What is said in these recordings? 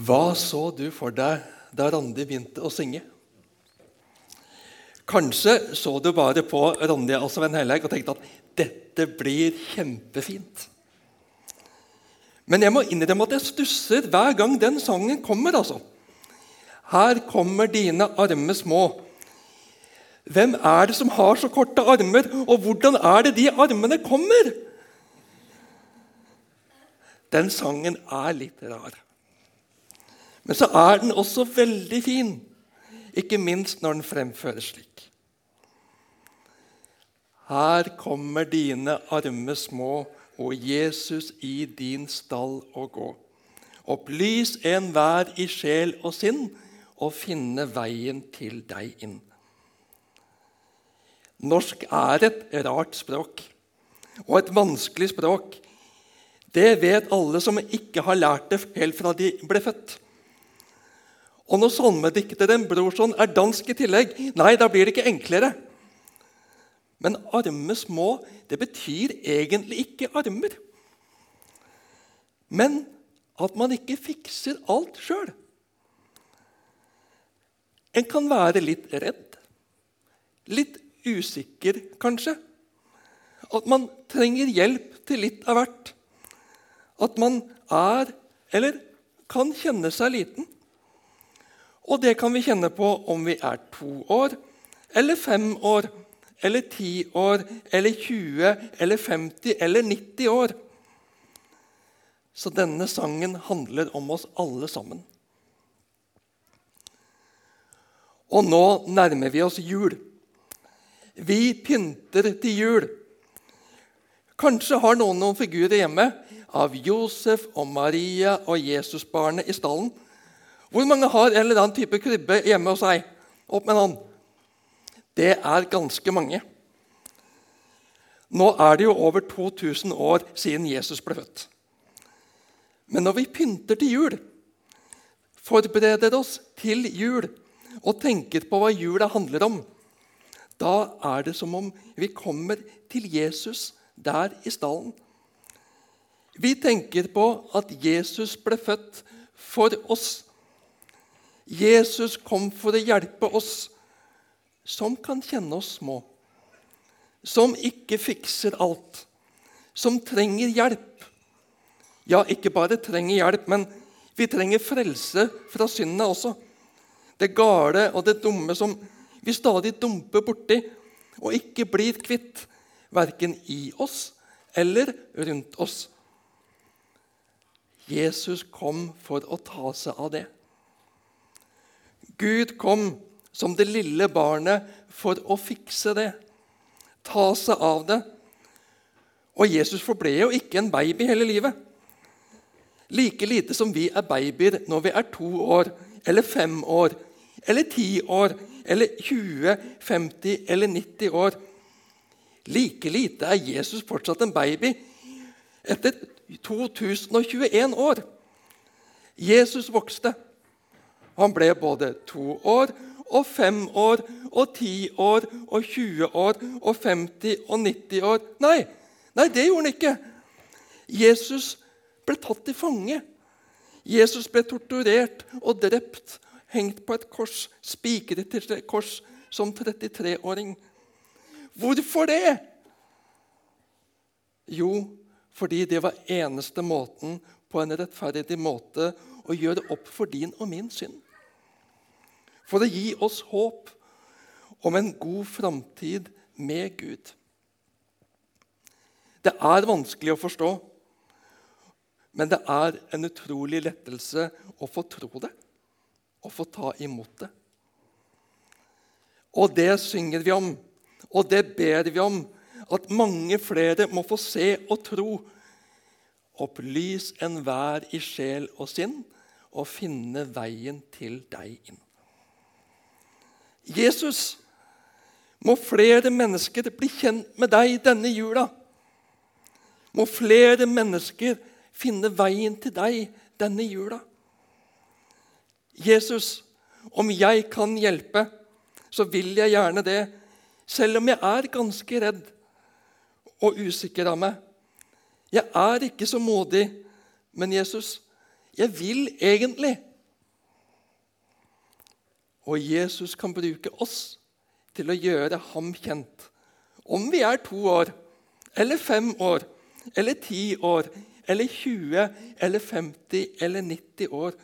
Hva så du for deg da Randi begynte å synge? Kanskje så du bare på Randi og Sven Helleig og tenkte at dette blir kjempefint. Men jeg må innrømme at jeg stusser hver gang den sangen kommer. altså. Her kommer dine arme små. Hvem er det som har så korte armer, og hvordan er det de armene kommer? Den sangen er litt rar. Men så er den også veldig fin, ikke minst når den fremføres slik. Her kommer dine arme små, og Jesus i din stall å gå. Opplys enhver i sjel og sinn, og finne veien til deg inn. Norsk er et rart språk og et vanskelig språk. Det vet alle som ikke har lært det helt fra de ble født. Og når salmedikteren Brorson er dansk i tillegg, nei, da blir det ikke enklere. Men arme små, det betyr egentlig ikke armer. Men at man ikke fikser alt sjøl. En kan være litt redd. Litt usikker, kanskje. At man trenger hjelp til litt av hvert. At man er, eller kan kjenne seg liten. Og det kan vi kjenne på om vi er to år, eller fem år, eller ti år, eller 20, eller 50 eller 90 år. Så denne sangen handler om oss alle sammen. Og nå nærmer vi oss jul. Vi pynter til jul. Kanskje har noen noen figurer hjemme av Josef og Maria og Jesusbarnet i stallen. Hvor mange har en eller annen type krybbe hjemme hos seg? Opp med en hånd. Det er ganske mange. Nå er det jo over 2000 år siden Jesus ble født. Men når vi pynter til jul, forbereder oss til jul og tenker på hva jula handler om, da er det som om vi kommer til Jesus der i stallen. Vi tenker på at Jesus ble født for oss. Jesus kom for å hjelpe oss som kan kjenne oss små, som ikke fikser alt, som trenger hjelp. Ja, ikke bare trenger hjelp, men vi trenger frelse fra syndene også. Det gale og det dumme som vi stadig dumper borti og ikke blir kvitt, verken i oss eller rundt oss. Jesus kom for å ta seg av det. Gud kom som det lille barnet for å fikse det, ta seg av det. Og Jesus forble jo ikke en baby hele livet. Like lite som vi er babyer når vi er to år eller fem år eller ti år eller 20, 50 eller 90 år. Like lite er Jesus fortsatt en baby etter 2021 år. Jesus vokste. Han ble både to år og fem år og ti år og 20 år og 50 og 90 år. Nei, nei det gjorde han ikke. Jesus ble tatt til fange. Jesus ble torturert og drept, hengt på et kors, spikret til et kors som 33-åring. Hvorfor det? Jo, fordi det var eneste måten på en rettferdig måte å gjøre opp for din og min synd. For å gi oss håp om en god framtid med Gud. Det er vanskelig å forstå, men det er en utrolig lettelse å få tro det og få ta imot det. Og det synger vi om, og det ber vi om, at mange flere må få se og tro. Opplys enhver i sjel og sinn, og finne veien til deg inn. Jesus, må flere mennesker bli kjent med deg denne jula. Må flere mennesker finne veien til deg denne jula. Jesus, om jeg kan hjelpe, så vil jeg gjerne det, selv om jeg er ganske redd og usikker av meg. Jeg er ikke så modig, men Jesus, jeg vil egentlig. Og Jesus kan bruke oss til å gjøre ham kjent. Om vi er to år, eller fem år, eller ti år, eller 20, eller 50 eller 90 år.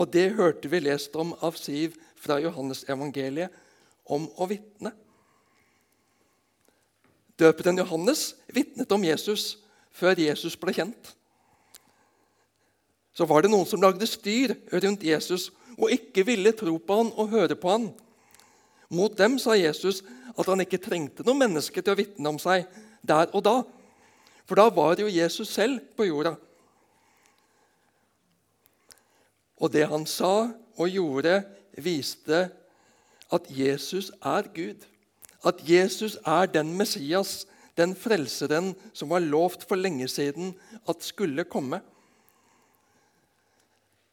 Og det hørte vi lest om av Siv fra Johannes evangeliet om å vitne. Døperen Johannes vitnet om Jesus før Jesus ble kjent. Så var det noen som lagde styr rundt Jesus og ikke ville tro på han og høre på han. Mot dem sa Jesus at han ikke trengte noen mennesker til å vitne om seg der og da. For da var jo Jesus selv på jorda. Og det han sa og gjorde, viste at Jesus er Gud. At Jesus er den Messias, den frelseren som var lovt for lenge siden at skulle komme.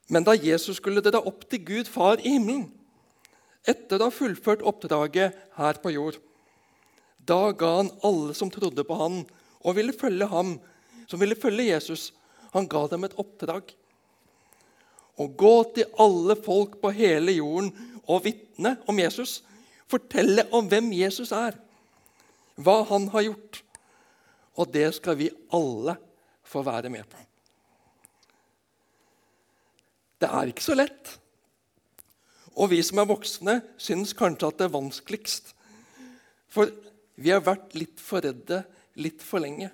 Men da Jesus skulle dra opp til Gud far i himmelen, etter å ha fullført oppdraget her på jord, da ga han alle som trodde på han og ville følge ham, som ville følge Jesus, han ga dem et oppdrag. Å gå til alle folk på hele jorden og vitne om Jesus. Fortelle om hvem Jesus er, hva han har gjort. Og det skal vi alle få være med på. Det er ikke så lett. Og vi som er voksne, syns kanskje at det er vanskeligst. For vi har vært litt for redde litt for lenge.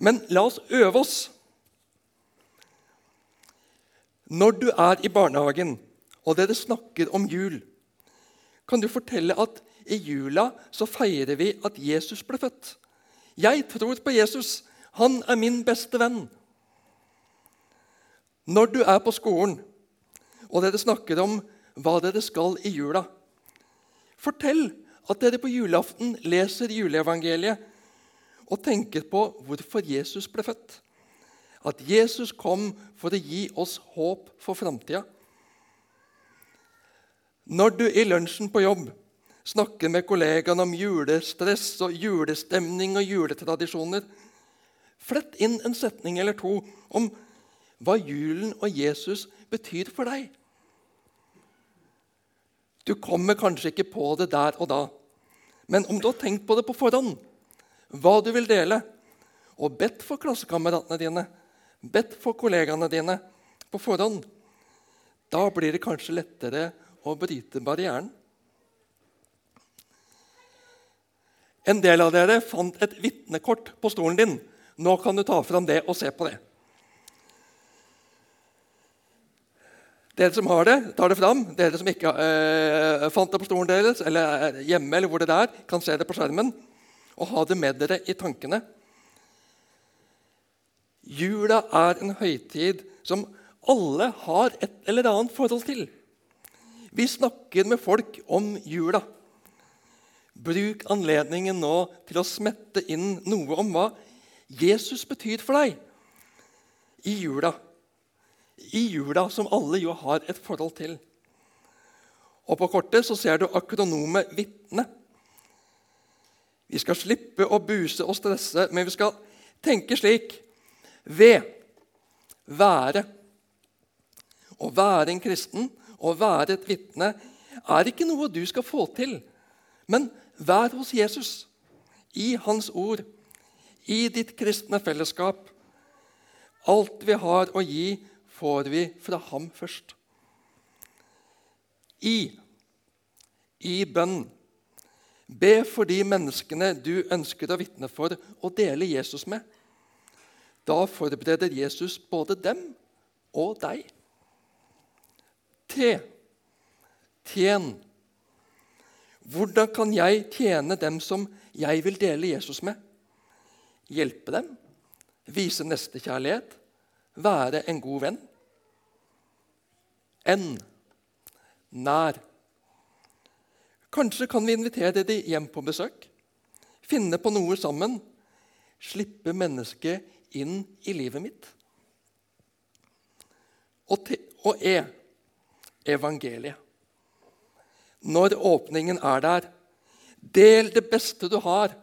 Men la oss øve oss. Når du er i barnehagen og dere snakker om jul, kan du fortelle at i jula så feirer vi at Jesus ble født. Jeg tror på Jesus. Han er min beste venn. Når du er på skolen og dere snakker om hva dere skal i jula, fortell at dere på julaften leser juleevangeliet og tenker på hvorfor Jesus ble født. At Jesus kom for å gi oss håp for framtida. Når du i lunsjen på jobb snakker med kollegaene om julestress og julestemning og juletradisjoner, flett inn en setning eller to om hva julen og Jesus betyr for deg. Du kommer kanskje ikke på det der og da, men om du har tenkt på det på forhånd, hva du vil dele, og bedt for klassekameratene dine, bedt for kollegaene dine på forhånd, da blir det kanskje lettere å bryte barrieren. En del av dere fant et vitnekort på stolen din. Nå kan du ta fram det og se på det. Dere som har det, tar det fram. Dere som ikke eh, fant det på stolen deres, eller er hjemme, eller hvor det er, kan se det på skjermen og ha det med dere i tankene. Jula er en høytid som alle har et eller annet forhold til. Vi snakker med folk om jula. Bruk anledningen nå til å smette inn noe om hva Jesus betyr for deg i jula i jula som alle jo har et forhold til. Og På kortet så ser du akronome 'vitne'. Vi skal slippe å buse og stresse, men vi skal tenke slik ved være. Å være en kristen, å være et vitne, er ikke noe du skal få til. Men vær hos Jesus, i Hans ord, i ditt kristne fellesskap. Alt vi har å gi, får vi fra ham først. I i bønn. Be for de menneskene du ønsker å vitne for og dele Jesus med. Da forbereder Jesus både dem og deg. T. Tjen. Hvordan kan jeg tjene dem som jeg vil dele Jesus med? Hjelpe dem? Vise nestekjærlighet? Være en god venn? Enn nær. Kanskje kan vi invitere de hjem på besøk, finne på noe sammen, slippe mennesket inn i livet mitt. Og, til, og E evangeliet. Når åpningen er der, del det beste du har.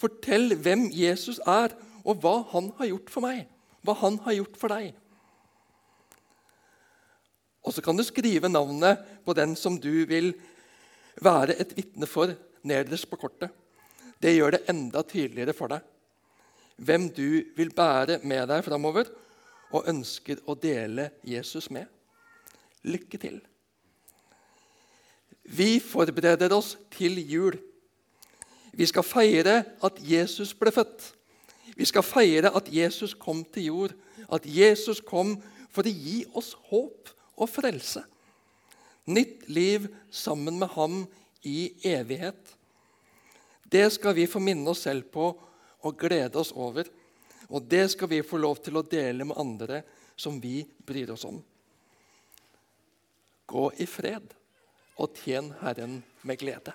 Fortell hvem Jesus er, og hva han har gjort for meg, hva han har gjort for deg. Og så kan du skrive navnet på den som du vil være et vitne for, nederst på kortet. Det gjør det enda tydeligere for deg hvem du vil bære med deg framover og ønsker å dele Jesus med. Lykke til. Vi forbereder oss til jul. Vi skal feire at Jesus ble født. Vi skal feire at Jesus kom til jord, at Jesus kom for å gi oss håp og frelse. Nytt liv sammen med ham i evighet. Det skal vi få minne oss selv på og glede oss over. Og det skal vi få lov til å dele med andre som vi bryr oss om. Gå i fred og tjen Herren med glede.